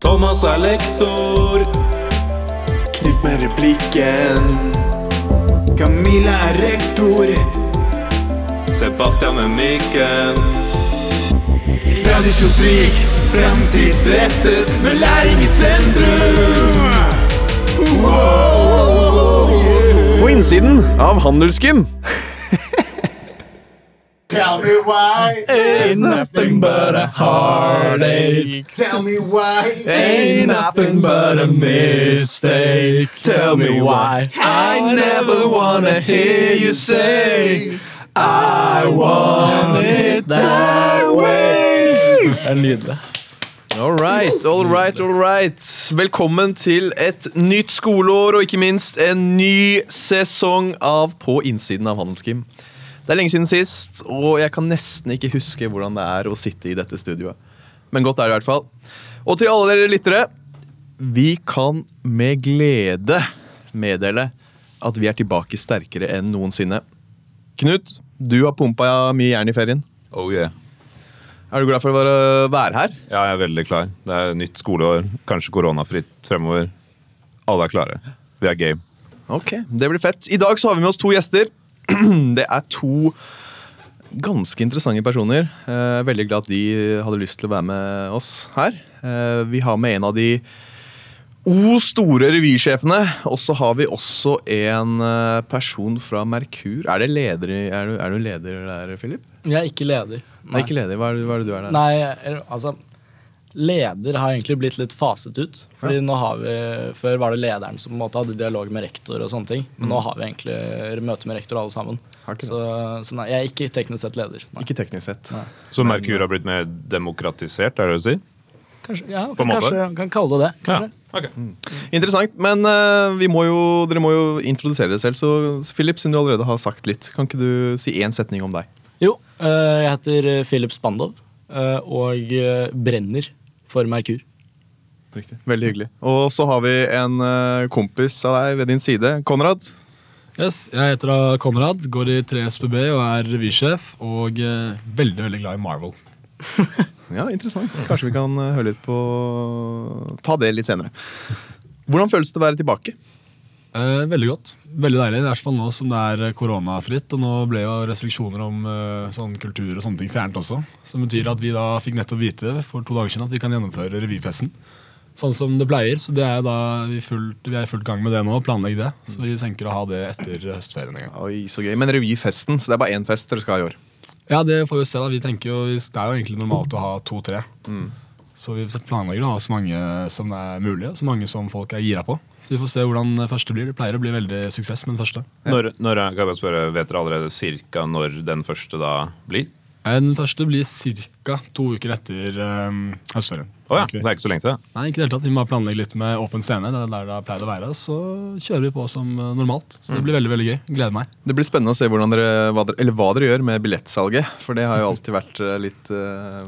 Thomas er lektor. Knut med replikken. Camilla er rektor. Sebastian er mikken. Tradisjonsrik, fremtidsrettet, med læring i sentrum. På innsiden av Handelsgym. Tell me why Ain't nothing but a heartache. Tell me why Ain't nothing but a mistake. Tell me why. I never wanna hear you say I want it that way. Det er nydelig. All right, all right, all right. Velkommen til et nytt skoleår og ikke minst en ny sesong av På innsiden av Handelsgym. Det er lenge siden sist, og jeg kan nesten ikke huske hvordan det er å sitte i dette studioet. Men godt er det i hvert fall. Og til alle dere lyttere, vi kan med glede meddele at vi er tilbake sterkere enn noensinne. Knut, du har pumpa mye jern i ferien. Oh yeah. Er du glad for å være- her? Ja, jeg er veldig klar. Det er nytt skoleår, kanskje koronafritt fremover. Alle er klare. Vi er game. Ok, det blir fett. I dag så har vi med oss to gjester. Det er to ganske interessante personer. Eh, veldig glad at de hadde lyst til å være med oss her. Eh, vi har med en av de O store revysjefene. Og så har vi også en eh, person fra Merkur. Er, det leder, er, du, er du leder der, Philip? Jeg er ikke leder. Nei, ikke leder. Hva er, det- hva er det du er der? Nei, altså Leder har egentlig blitt litt faset ut. Fordi nå har vi, Før var det lederen som på en måte hadde dialog med rektor, og sånne ting. Men nå har vi egentlig møte med rektor alle sammen. Så, så nei, jeg er ikke teknisk sett leder. Nei. Ikke teknisk sett. Nei. Så Merkur har blitt mer demokratisert, er det å si? Kanskje, ja, kan, kanskje kan kalle det det. Kanskje. Mm. Interessant. Men uh, vi må jo, dere må jo introdusere dere selv. Så Philip, siden du allerede har sagt litt, kan ikke du si én setning om deg? Jo, uh, jeg heter Philip Spandov uh, og brenner for Merkur. Riktig. Veldig hyggelig. Og så har vi en eh, kompis av deg ved din side. Konrad. Yes, Jeg heter da Konrad, går i 3SPB og er revysjef. Og eh, veldig veldig glad i Marvel. Ja, interessant. Kanskje vi kan eh, høre litt på Ta det litt senere. Hvordan føles det å være tilbake? Eh, veldig godt. Veldig deilig, i hvert fall nå som det er eh, koronafritt. Og nå ble jo restriksjoner om eh, sånn kultur og sånne ting fjernet også. Som betyr at vi da fikk nettopp vite for to dager siden at vi kan gjennomføre revyfesten. Sånn som det pleier. Så det er da vi, fullt, vi er i fullt gang med det nå. Planlegge det. Så vi tenker å ha det etter høstferien en gang. Oi, så gøy. Men revyfesten, så det er bare én fest dere skal ha i år? Ja, det får vi se. da. Vi tenker jo, Det er jo egentlig normalt å ha to-tre. Så vi planlegger å ha så mange som det er mulig, så mange som folk er gira på. Så vi får se hvordan første blir. Det pleier å bli veldig suksess med den første. Når, når, er- kan jeg spørre, Vet dere allerede cirka når den første da blir? Eh, Den første blir ca. to uker etter um, høstferien. Å ja, det er ikke så lenge til. Nei, ikke helt det hele tatt. Vi må planlegge litt med åpen scene. Det er der det pleid å være. Så kjører vi på som eh, normalt. Så det blir veldig veldig gøy. Gleder meg. Det blir spennende å se dere, hva dere, eller hva dere gjør med billettsalget. For det har jo alltid vært eh, litt eh,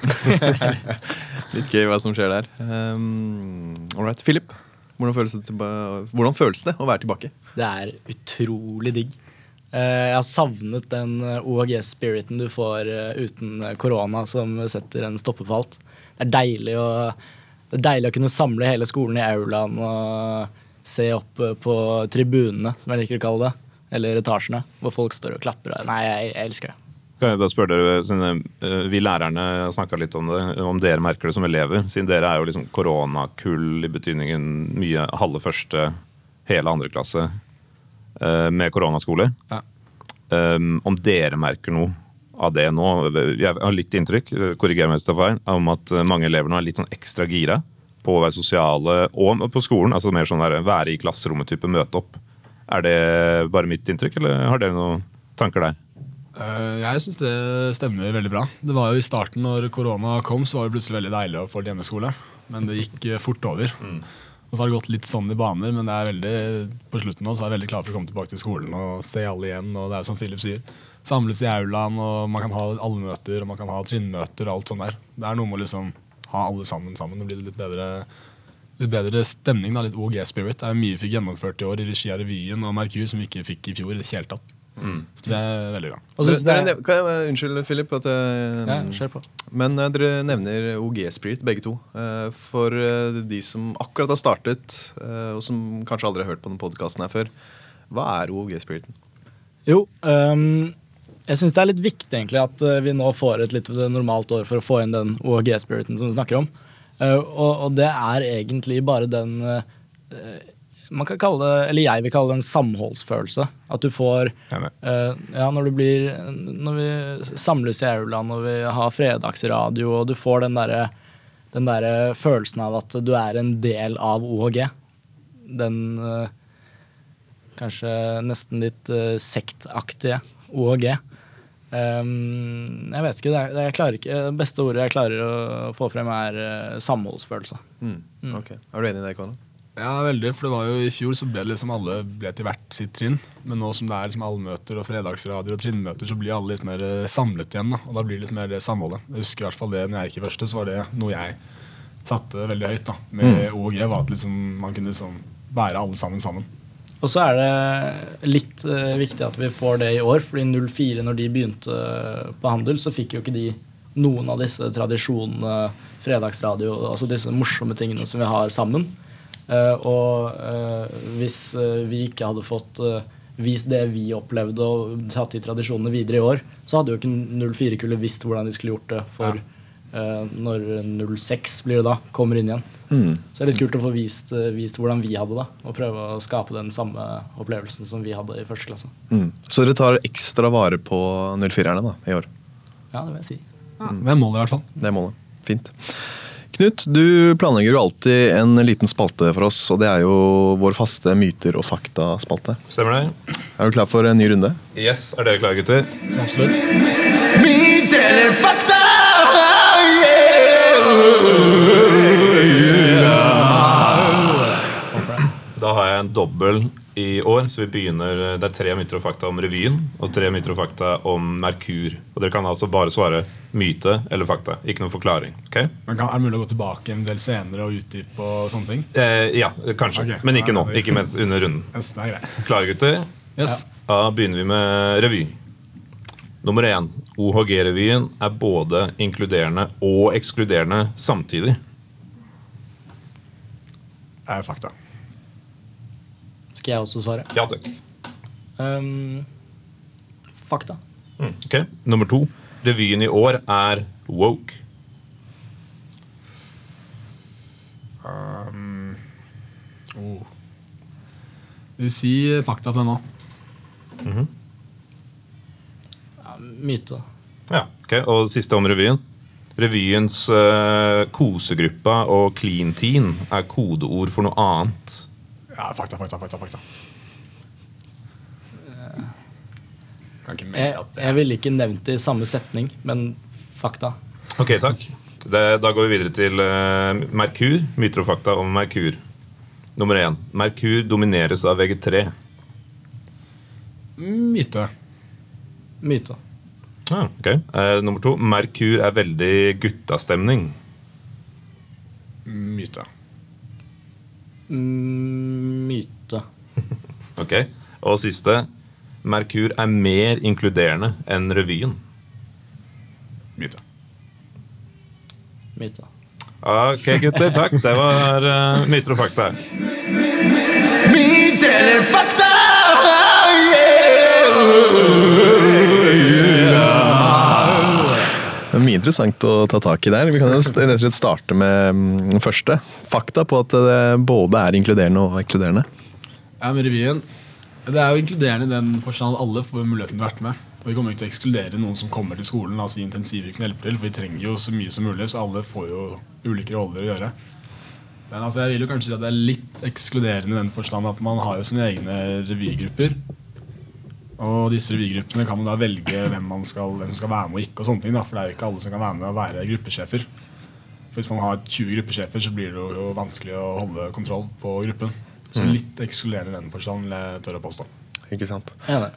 Litt gøy hva som skjer der. Um, right. Philip, hvordan føles, det, hvordan føles det å være tilbake? Det er utrolig digg. Eh, Jeg har savnet den OAG-spiriten du får eh, uten eh, korona, som setter en stopper for alt. Det er deilig å, det er deilig å kunne samle hele skolen i aulaen og se opp eh, på tribunene, som jeg liker å kalle det. Eller etasjene, hvor folk står og klapper. Nei, jeg, jeg elsker det. Kan jeg da spørre dere, eh, Vi lærerne har snakka litt om det, om dere merker det som elever. Siden dere er jo liksom koronakull i betydningen mye halve første, hele andre klasse eh, med koronaskole. Ja. Um, om dere merker noe av det nå. Jeg har litt inntrykk korriger meg hvis det er feil, om at mange elever nå er litt sånn ekstra gira på å være sosiale, og på skolen. altså mer sånn der, Være i klasserommet-type, møte opp. Er det bare mitt inntrykk, eller har dere noen tanker der? Eh, Jeg syns det stemmer veldig bra. Det var jo I starten når korona kom, så var det plutselig veldig deilig å få litt hjemmeskole. Men det gikk eh, fort over. Og så har det gått litt sånn i baner, men det er veldig, på slutten nå så er jeg veldig klar for å komme tilbake til skolen og se alle igjen. og det er som Philip sier, Samles i aulaen, og man kan ha allmøter og man kan ha trinnmøter. og alt sånt der. Det er noe med å liksom ha alle sammen sammen. Det blir litt bedre, litt bedre stemning. da, Litt OG-spirit. Det er mye vi fikk gjennomført i år i regi av revyen og Merkur som vi ikke fikk i fjor. i det hele tatt. Så det er veldig bra. Dere, dere, jeg- kan jeg, unnskyld, Philip. At jeg, ja, på. Men eh, dere nevner OG Spirit, begge to. Eh, For eh, de som akkurat har startet, eh, og som kanskje aldri har hørt på denne podkasten her før. Hva er OG Spiriten? Jo, um, jeg syns det er litt viktig egentlig at vi nå får et litt normalt år for å få inn den OG Spiriten som vi snakker om. Uh, og, og det er egentlig bare den øh, Man kan kalle det, eller jeg vil kalle det en samholdsfølelse. At du får eh, Ja, når du blir Når vi samles i aula, når vi har fredagsradio, og du får den derre den der følelsen av at du er en del av OHG. Den uh, kanskje nesten litt uh, sektaktige OHG. Um, jeg vet ikke, det, er, det, er ikke, det beste ordet jeg klarer å få frem, er samholdsfølelse. Mm. Ok, Er du enig i det, Kåre? Ja, veldig. For det var jo i fjor så ble det liksom alle ble til hvert sitt trinn. Men nå som det er liksom allmøter og fredagsradier og trinnmøter, så blir alle litt mer eh, samlet igjen. da. Og da blir det litt mer det samholdet. Jeg husker i hvert fall det når jeg gikk i første, så var det noe jeg satte veldig høyt. da. Med OG var at liksom, man kunne liksom bære alle sammen sammen. Og så er det litt uh, viktig at vi får det i år, fordi 04, når de begynte på handel, så fikk jo ikke de noen av disse tradisjonene, fredagsradio, altså disse morsomme tingene som vi har sammen. Eh, og eh, hvis eh, vi ikke hadde fått vist det vi opplevde og tatt de tradisjonene videre i år, så hadde jo ikke 04-kullet visst hvordan de skulle gjort det for eh, når 06 blir det da, kommer inn igjen. Så det er litt kult å få vist, vist hvordan vi hadde det, og prøve å skape den samme opplevelsen som vi hadde i første klasse. Mm. Så dere tar ekstra vare på 04-erne da, i år? Ja, det vil jeg si. Det er målet, i hvert fall. Det er målet. Fint. Knut, du planlegger jo alltid en liten spalte for oss, og det er jo vår faste myter og fakta-spalte. Stemmer det? Er du klar for en ny runde? Yes, Er dere klare, gutter? Så absolutt. Myter eller fakta? Da en dobbel i år. så vi begynner, Det er tre myter og fakta om revyen og tre myter og fakta om Merkur. Og Dere kan altså bare svare myte eller fakta. Ikke noen forklaring. Okay? Men kan, Er det mulig å gå tilbake en del senere og utdype og sånne ting? Eh, ja, kanskje. Okay. Men ikke nå. Ikke mens under runden. Yes. Klare, gutter? Yes. Da begynner vi med revy. Nummer én. OHG-revyen er både inkluderende og ekskluderende samtidig. Det er fakta. Skal jeg også svare? Ja takk. Um, fakta. Mm, ok. Nummer to. Revyen i år er woke. Um, oh. Vi si fakta på den nå. Ja, myte. Ja, ok. Og siste om revyen. Revyens uh, kosegruppa og clean teen er kodeord for noe annet. Ja, fakta, fakta, fakta. fakta. Kan ikke Jeg, mene at det jeg ville ikke nevnt det i samme setning, men fakta. Ok, takk. Det, da går vi videre til uh, Merkur. Myter og fakta om Merkur. Nummer én. Merkur domineres av VG3. Myte. Myte. Ah, ok. Uh, nummer to. Merkur er veldig guttastemning. Myte. Mm, Myte. Ok. Og siste. Merkur er mer inkluderende enn revyen. Myte. Myte. Ok, gutter. Takk. Det var uh, myter og fakta. Myter eller fakta? Det er mye interessant å ta tak i der. Vi kan jo rett og slett starte med mm, første. Fakta på at det både er inkluderende og ekskluderende. Ja, med revyen Det er jo inkluderende i den forstand at alle får muligheten til å være med. Og Vi kommer ikke til å ekskludere noen som kommer til skolen. Altså intensivvirkende hjelper til, For vi trenger jo så mye som mulig, så alle får jo ulike roller å gjøre. Men altså, jeg vil jo kanskje si at det er litt ekskluderende i den forstand at man har jo sine egne revygrupper. Og disse revygruppene kan man da velge hvem, man skal, hvem som skal være med og ikke. og sånne ting da, For det er jo ikke alle som kan være med og være gruppesjefer. For Hvis man har 20 gruppesjefer, så blir det jo vanskelig å holde kontroll på gruppen. Så litt ekskluderende i den forstand, vil jeg tørre å påstå. Ikke sant? Enig.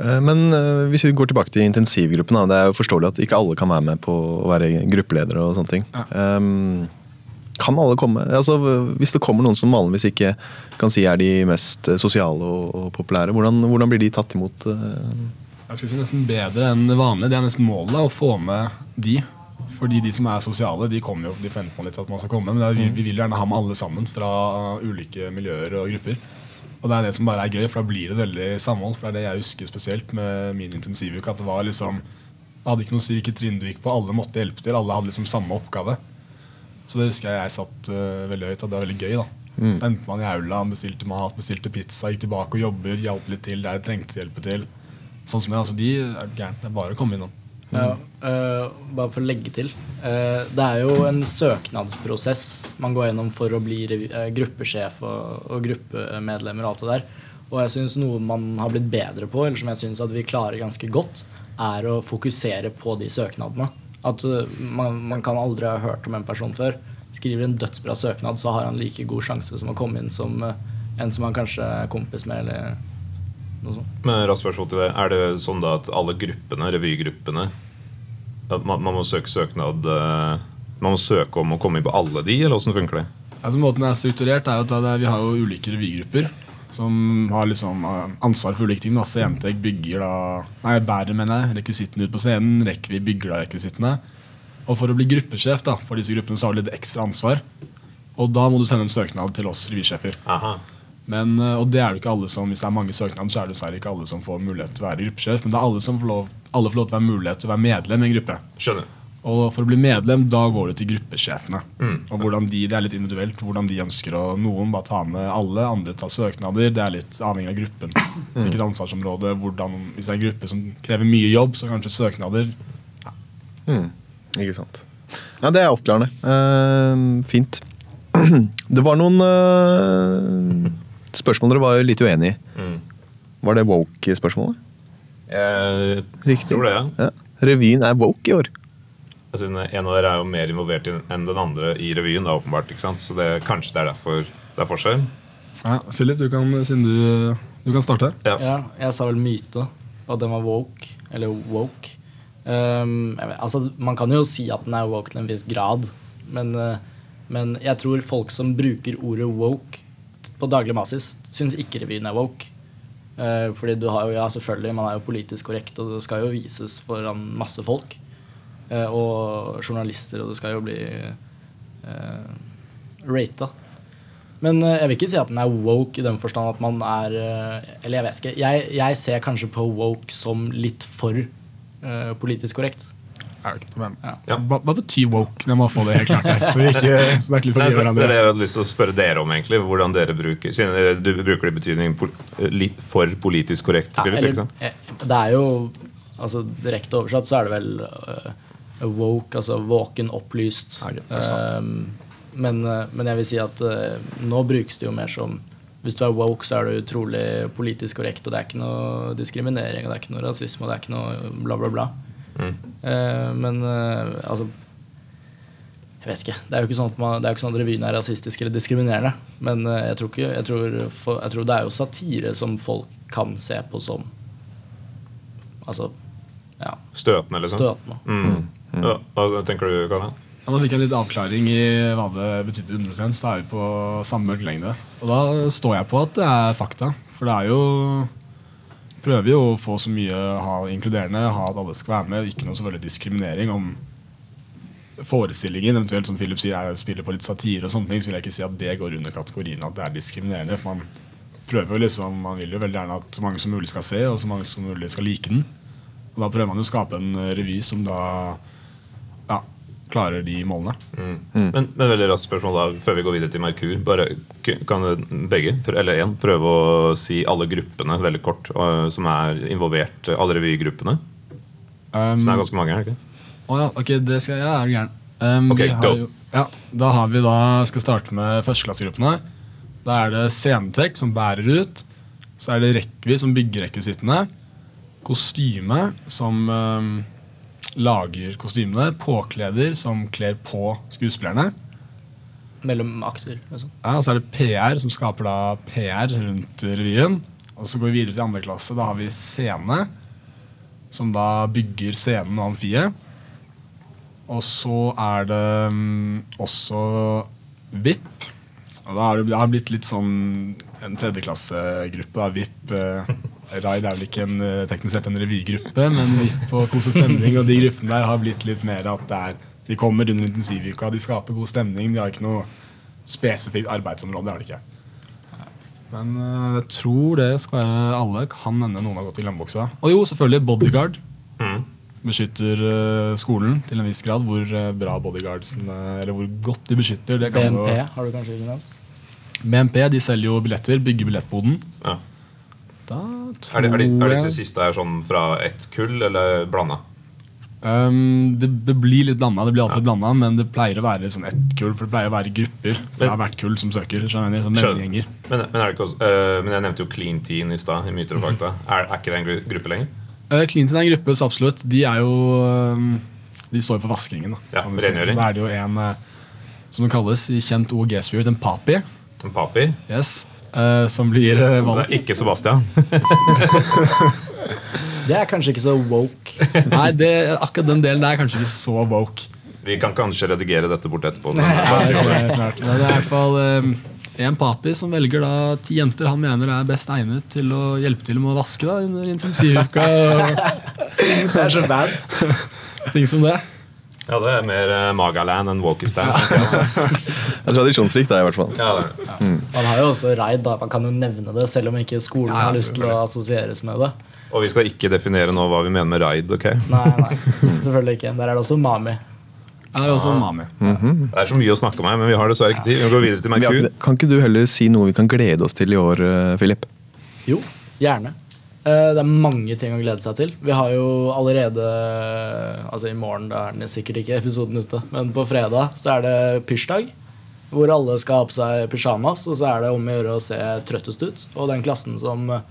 Eh, Men eh, hvis vi går tilbake til intensivgruppen, da, det er jo forståelig at ikke alle kan være med på å være gruppeledere og sånne ting. Ja. Um, kan alle komme? Altså, hvis det kommer noen som vanligvis ikke kan si er de mest eh, sosiale og, populære, hvordan, hvordan blir de tatt imot? eh? Jeg skal si nesten bedre enn vanlig. Det er nesten målet, å få med de. Fordi de som er sosiale, de kommer jo, de forventer man litt at man skal komme. Men er, vi, vi vil gjerne ha med alle sammen fra ulike miljøer og grupper. Og det er det som bare er gøy, for da blir det veldig samhold. For det er det jeg husker spesielt med min intensivuke. At det var liksom Det hadde ikke noe å si hvilket trinn du gikk på. Alle måtte hjelpe til. Alle hadde liksom samme oppgave. Så det husker jeg jeg satt uh, veldig høyt, og det var veldig gøy. da Så endte man i aula, bestilte mat, bestilte pizza, gikk tilbake og jobber, hjalp litt til der jeg trengte hjelp til. Sånn som det, altså De er gærent. Det er bare å komme innom. Ja, uh, bare for å legge til. Uh, det er jo en søknadsprosess man går gjennom for å bli gruppesjef og, og gruppemedlemmer og alt det der. Og jeg synes noe man har blitt bedre på, eller som jeg syns at vi klarer ganske godt, er å fokusere på de søknadene. At øh, man, man kan aldri ha hørt om en person før. Skriver en dødsbra søknad, så har han like god sjanse som å komme inn som øh, en som han kanskje er kompis med, eller noe sånt. Men raskt spørsmål til det. Er det sånn da at alle gruppene, revygruppene at man, man må søke søknad eh, Man må søke om å komme inn på alle de, eller åssen funker det? Altså Måten det er strukturert er at Vi har jo ulike revygrupper som har liksom eh, ansvar for ulike ting. da Scentek bygger da Nei, bærer, mener jeg, rekvisittene ut på scenen. Rekvi bygger da rekvisittene. Og for å bli gruppesjef da for disse gruppene så har du litt ekstra ansvar. Og da må du sende en søknad til oss revysjefer. Men, eh, og det er det ikke alle som, Hvis det er mange søknader, så er det dessverre ikke alle som får mulighet til å være gruppesjef. Men det er alle som får lov, alle får lov til å være mulighet til å være medlem i en gruppe. Skjønner. Og for å bli medlem, da går du til gruppesjefene. Og hvordan de, Det er litt individuelt hvordan de ønsker å Noen bare tar med alle, andre tar søknader. Det er litt avhengig av gruppen. Hvilket ansvarsområde, hvordan, Hvis det er en gruppe som krever mye jobb, så kanskje søknader Mm, ikke sant. Ja, det er oppklarende. Uh, fint. Det var noen uh, spørsmål dere var litt uenig i. Mm. Var det woke-spørsmålet? Jeg Riktig. tror det, ja. Ja. Revyen er woke i år. Siden en av dere er jo mer involvert enn den andre i revyen, da, åpenbart. ikke sant? Så det, kanskje det er derfor det er forskjell. Ja, Philip, du kan, siden du, du kan starte. Ja. Ja, jeg sa vel myte, at den var woke. Eller woke. Um, vet, altså, man kan jo si at den er woke til en viss grad, men, eh, men jeg tror folk som bruker ordet woke på daglig basis, syns ikke revyen er woke. Uh, fordi du har jo, ja selvfølgelig, man er jo politisk korrekt, og det skal jo vises foran masse folk. Eh, og journalister, og det skal jo bli eh, rata. Men eh, jeg vil ikke si at den er woke i den forstand at man er eh, Eller jeg vet ikke. Jeg, jeg ser kanskje på woke som litt for eh, politisk korrekt. Noe, men, Ja. Hva, hva betyr woke? Jeg må få det helt klart her. Så vi ikke snakker litt Nei, forbi er hverandre. det jeg hadde lyst til å spørre dere om, egentlig. Hvordan dere bruker Siden du bruker det i betydning litt for politisk korrekt, Ja, Philip. eller, ikke sant? det er jo altså Direkte oversatt så er det vel eh, woke, altså våken, opplyst. Um, men, eh, men jeg vil si at eh, nå brukes det jo mer som Hvis du er woke, så er du utrolig politisk korrekt, og det er ikke noe diskriminering, og det er ikke noe rasisme, og det er ikke noe bla, bla, bla. Mm. Eh, men eh, altså Jeg vet ikke. Det er jo ikke sånn at, man, det er ikke sånn at revyen er rasistisk eller diskriminerende. Men eh, jeg tror, ikke, jeg, tror for, jeg tror det er jo satire som folk kan se på som Altså ja, Støtende, liksom? støtende. Mm. Ja, hva tenker du, Karin? Ja, da fikk jeg litt avklaring i hva det betydde 100 Så da er vi på samme mørkelengde. Og da står jeg på at det er fakta. For det er jo Prøver jo å få så mye ha inkluderende, ha at alle skal være med. Ikke noe så veldig diskriminering om forestillingen, eventuelt som Philip sier, jeg spiller på litt satire og sånne ting, så vil jeg ikke si at det går under kategorien at det er diskriminerende. For man prøver jo liksom, man vil jo veldig gjerne at så mange som mulig skal se, og så mange som mulig skal like den. Og da prøver man jo å skape en revy som da klarer de målene. Mm. Men, men veldig raskt spørsmål da, før vi går videre til Merkur. Bare, kan begge, eller én, prøve å si alle gruppene veldig kort som er involvert? Alle revygruppene? Um, Så det er ganske mange, er det ikke? Å ja, ok, det skal jeg er du gæren. Um, Ok, vi har go. jo, ja, da har vi da, skal starte med førsteklassegruppene. Da er det scenetek som bærer ut. Så er det Rekvi som bygger rekvisittene. Kostyme som um, lager kostymene. Påkleder som kler på skuespillerne. Mellom akter. Liksom. Ja, og så er det PR som skaper da PR rundt revyen. Og så går vi videre til andre klasse. Da har vi scene, som da bygger scenen og amfiet. Og så er det mm, også VIP. Og da har det, blitt litt sånn en tredjeklassegruppe da, VIP. Eh, Raid er vel ikke en, eh, teknisk sett en revygruppe, men vi og Kos og stemning og de gruppene der har blitt litt mer at det er, de kommer under intensivuka, de skaper god stemning, de har ikke noe spesifikt arbeidsområde. det har de ikke. Men eh, jeg tror det skal være alle. Kan hende noen har gått i glemmeboksa. Og jo, selvfølgelig Bodyguard. Mm. Beskytter eh, skolen til en viss grad. Hvor bra bodyguardsen eh, Eller hvor godt de beskytter. Det kan BNP jo- har du kanskje nevnt? BNP de selger jo billetter. Bygger billettboden. Ja. Da Er, de, er, de, er disse siste her sånn fra ett kull, eller blanda? um, det, det blir litt blanda, det blir alltid blanda, men det pleier å være sånn ett kull. For det pleier å være grupper fra hvert kull som søker. skjønner jeg, Sånn Men, men, er det ikke også, uh, men jeg nevnte jo Clean Teen i stad. i Myter og fakta. Er, er ikke det en gruppe lenger? Uh, Clean Teen er en gruppe, så absolutt. De er jo um, De står jo for vaskingen. Da, Ja, rengjøring. Da er det jo en uh, som det kalles i kjent OG-spirit, en papi. En papi? Yes, uh, som blir uh, Det valgt. er ikke Sebastian. Det er kanskje ikke så woke. Nei, det, akkurat den delen der er kanskje ikke så woke. Vi kan kanskje redigere dette bort etterpå. Si det er. Men det er i hvert fall um, en papi som velger da ti jenter han mener er best egnet til å hjelpe til med å vaske da under intensivuka. Det er så bad. ting som det. ja, det er mer uh, Magaland enn Walkistan. Det er tradisjonsrikt, det, i hvert fall. Ja, det det. Man har jo også raid, da. Man kan jo nevne det, selv om ikke skolen Ja, har lyst til å assosieres med det. Og vi skal ikke definere nå hva vi mener med raid. ok? Nei, nei, selvfølgelig ikke. Der er det også Mami. Det er også mami. Mm -hmm. Det er så mye å snakke om her, men vi har dessverre ikke tid. Vi må gå videre til Merkur. ikke Kan ikke du heller si noe vi kan glede oss til i år, eh, Philip? Jo, gjerne. Eh, Det er mange ting å glede seg til. Vi har jo allerede Altså i morgen da er den sikkert ikke episoden ute, men på fredag så er det pysjdag. Hvor alle skal ha på seg pysjamas, og så er det om å gjøre å se trøttest ut. Og den klassen som eh,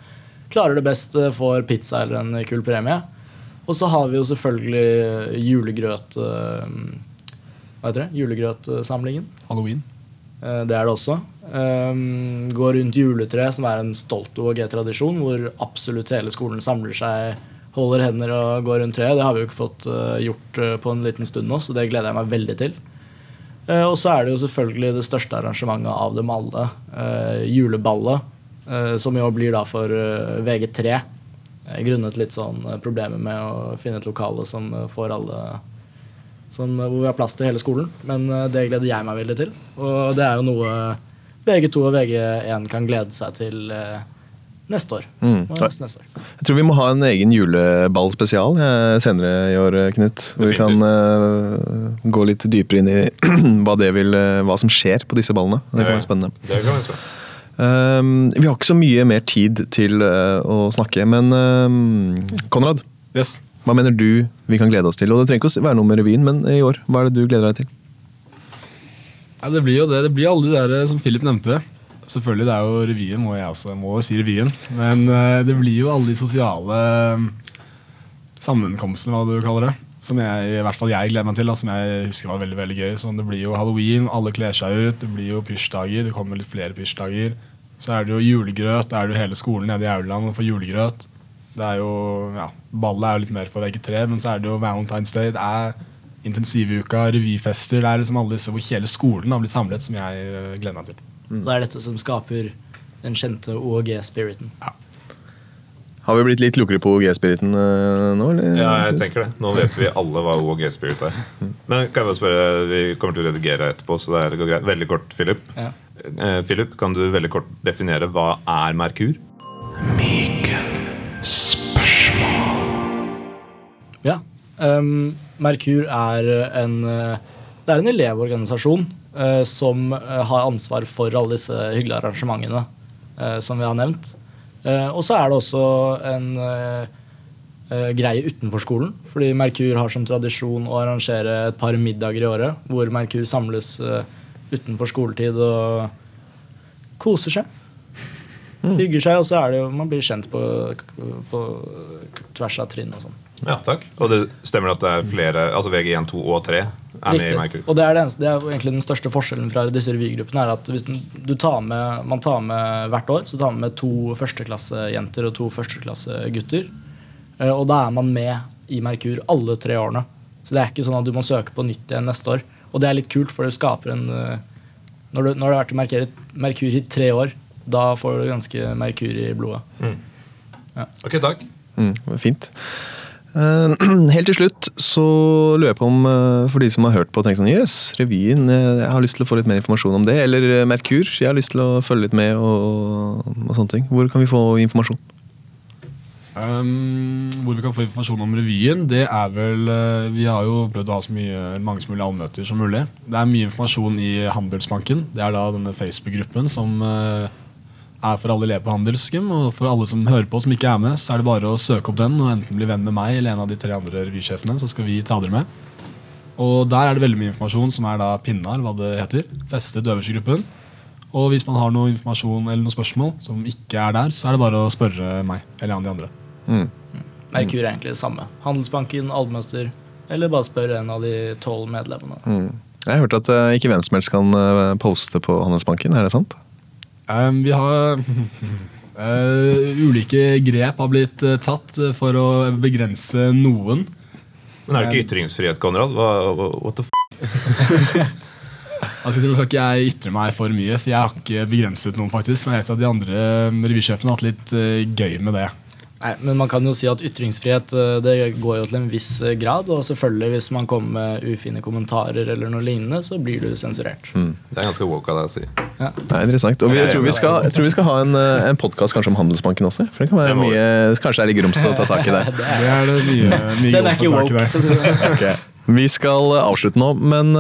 klarer det best, eh, får pizza eller en kul premie. Og så har vi jo selvfølgelig julegrøt eh, Hva heter det? Julegrøtsamlingen. Halloween. Det er det også. Går gå rundt juletreet, som er en stolt OAG-tradisjon, hvor absolutt hele skolen samler seg, holder hender og går rundt treet. Det har vi jo ikke fått gjort på en liten stund nå, så det gleder jeg meg veldig til. Eh, og så er det jo selvfølgelig det største arrangementet av dem alle, eh, juleballet, eh, som jo blir da for eh, VG3. eh, Grunnet litt sånn problemer med å finne et lokale som får alle som, hvor vi har plass til hele skolen. Men det gleder jeg meg veldig til. Og det er jo noe VG2 og VG1 kan glede seg til eh, neste år. Mm. Neste år. Jeg tror vi må ha en egen juleballspesial eh, senere i år, Knut. Hvor vi kan uh, gå litt dypere inn i hva, det vil, eh, hva som skjer på disse ballene. Det kan være spennende. Det kan være spennende. Um, vi har ikke så mye mer tid til uh, å snakke, men um, Konrad, Yes. hva mener du vi kan glede oss til? Og Det trenger ikke å være noe med revyen, men i år, hva er det du gleder deg til? Ja, det blir jo det. Det blir alle de der som Philip nevnte. Selvfølgelig, det er jo revyen, må jeg også må si revyen. Men eh, det blir jo alle de sosiale eh, sammenkomstene, hva du kaller det. Som jeg, i hvert fall jeg gleder meg til, da, som jeg husker var veldig veldig gøy. Sånn, det blir jo halloween, alle kler seg ut, det blir jo pysjdager. Det kommer litt flere pysjdager. Så er det jo julegrøt. Da er det jo hele skolen nede i Aurland og får julegrøt. Det er jo, ja, Ballet er jo litt mer for VG3, men så er det jo Valentine's Day. Det er intensivuka, revyfester. Det er liksom alle disse hvor hele skolen har blitt samlet, som jeg eh, gleder meg til. Det er dette som skaper den kjente OHG-spiriten. Har vi blitt litt lukkere på OG-spiriten eh, nå, eller? Ja, jeg tenker det. Nå vet vi alle hva OG Spirit er. Men kan jeg bare spørre, Vi kommer til å redigere etterpå, så det går greit. Veldig kort, Philip. Ja. Eh, Philip, kan du veldig kort definere hva er Merkur? Ja. Um, Merkur er en eh, Det er en elevorganisasjon som eh, har ansvar for alle disse hyggelige arrangementene eh, som vi har nevnt. Eh, og så er det også en eh, eh, greie utenfor skolen. Fordi Merkur har som tradisjon å arrangere et par middager i året hvor Merkur samles eh, utenfor skoletid og koser seg. Hygger seg, og så er det jo man blir kjent på, på tvers av trinn og sånn. Ja, takk. Og det stemmer at det er flere, altså VG1, 2 og 3 er med i Merkur? Og det er, det, eneste, det er egentlig den største forskjellen fra disse revygruppene. er at hvis du, tar med, Man tar med hvert år så tar man med to førsteklassejenter og to førsteklassegutter. Eh, Og da er man med i Merkur alle tre årene. Så det er ikke sånn at du må søke på nytt igjen neste år. Og det er litt kult, for det skaper en, eh, Når du, når du har vært i Merkur i tre år, da får du ganske Merkur i blodet. Ok, takk. Mm, fint. Eh, helt til slutt så lurer jeg på om eh, for de som har hørt på og tenkt sånn Jøss, revyen, eh, jeg har lyst til å få litt mer informasjon om det. Eller Merkur, jeg har lyst til å følge litt med og, og sånne ting. Hvor kan vi få informasjon? Um, hvor vi kan få informasjon om revyen, det er vel Vi har jo prøvd å ha så mye, mange som mulig allmøter som mulig. Det er mye informasjon i Handelsbanken. Det er da denne Facebook-gruppen som eh, er for alle elever på Handelsgym. Og for alle som hører på som ikke er med, så er det bare å søke opp den og enten bli venn med meg eller en av de tre andre revysjefene, så skal vi ta dere med. Og der er det veldig mye informasjon som er da pinnar, hva det heter. Festet øverst gruppen. Og hvis man har noe informasjon eller noen spørsmål som ikke er der, så er det bare å spørre meg eller en av de andre. Merkur er egentlig det samme. Handelsbanken, allmøter, eller bare spør en av de tolv medlemmene. Mm. Jeg har hørt at eh, ikke hvem som helst kan eh, poste på Handelsbanken, er det sant? Um, vi har uh, Ulike grep har blitt uh, tatt eh, for å begrense noen. Men er det ikke ytringsfrihet, Konrad? Hva, what the f... Altså, til skal ikke jeg ytre meg for mye, for jeg har ikke begrenset noen. faktisk Men jeg vet at de andre revysjefene har hatt litt uh, gøy med det. Nei, men man kan jo si at ytringsfrihet eh, det går jo til en viss eh, grad. Og selvfølgelig hvis man kommer med ufine kommentarer eller noe lignende, så blir du sensurert. Det er ganske woke av deg å si. Det er interessant. Og vi, jeg, tror vi skal, jeg tror vi skal ha en, eh, en podkast kanskje om Handelsbanken også. For det kan være Det mye, Kanskje det er litt grums å ta tak i der. Det er det mye, mye Den er ikke woke. der. for det. Vi skal avslutte nå, men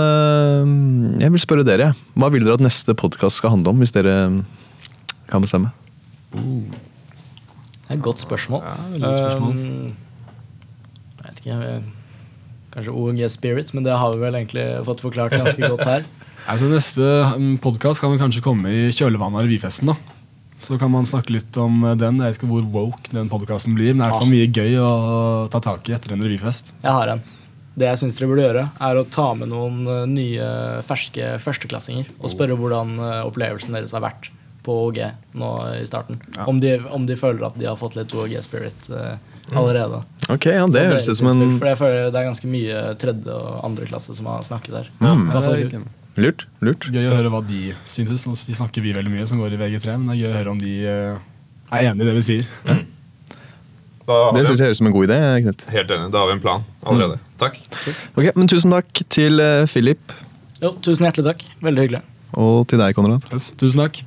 jeg vil spørre dere. Hva vil dere at neste podkast skal handle om, hvis dere kan bestemme? Det er et godt spørsmål. Ja, spørsmål. Um, jeg vet ikke Kanskje ONG Spirits, men det har vi vel egentlig fått forklart ganske godt her. Altså, neste podkast kan kanskje komme i kjølvannet av revyfesten. da Så kan man snakke litt om eh, den. Jeg vet ikke hvor woke den podkasten blir, men det er i hvert mye gøy å ta tak i etter en revyfest. Jeg har en. Det jeg syns dere burde gjøre, er å ta med noen eh, nye, ferske førsteklassinger og spørre hvordan eh, opplevelsen deres har vært på OG nå i starten. Om, de, om de føler at de har fått litt OG-spirit allerede. Ok, ja, Det høres ut som en For jeg føler det er ganske mye tredje og andre klasse som har snakket der. Mm. Er Lurt. lurt. Gøy å høre hva de synes. Nå de snakker vi veldig mye som går i VG3, men det er gøy å høre om de eh, er enig i det vi sier. Mm. Det synes syns jeg høres ut som en god idé. Knut. helt enig. Da har vi en plan allerede. Takk. Ok, men Tusen takk til eh, Philip, Jo, tusen hjertelig takk. Veldig hyggelig. og til deg, Konrad. Yes, tusen takk.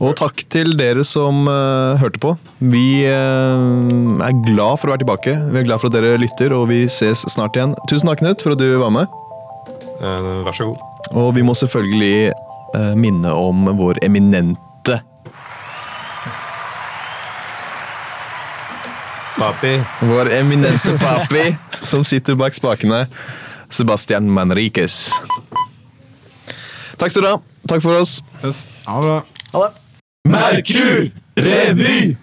Og takk til dere som uh, hørte på. Vi uh, er glad for å være tilbake. Vi er glad for at dere lytter, og vi ses snart igjen. Tusen takk, Knut, for at du var med. Uh, vær så god. Og vi må selvfølgelig minne om vår eminente Papi. Vår eminente papi som sitter bak spakene. Sebastian Manriquez. Takk skal dere ha. Takk for oss. Yes. Ha det bra. Ha det. Merkur revy!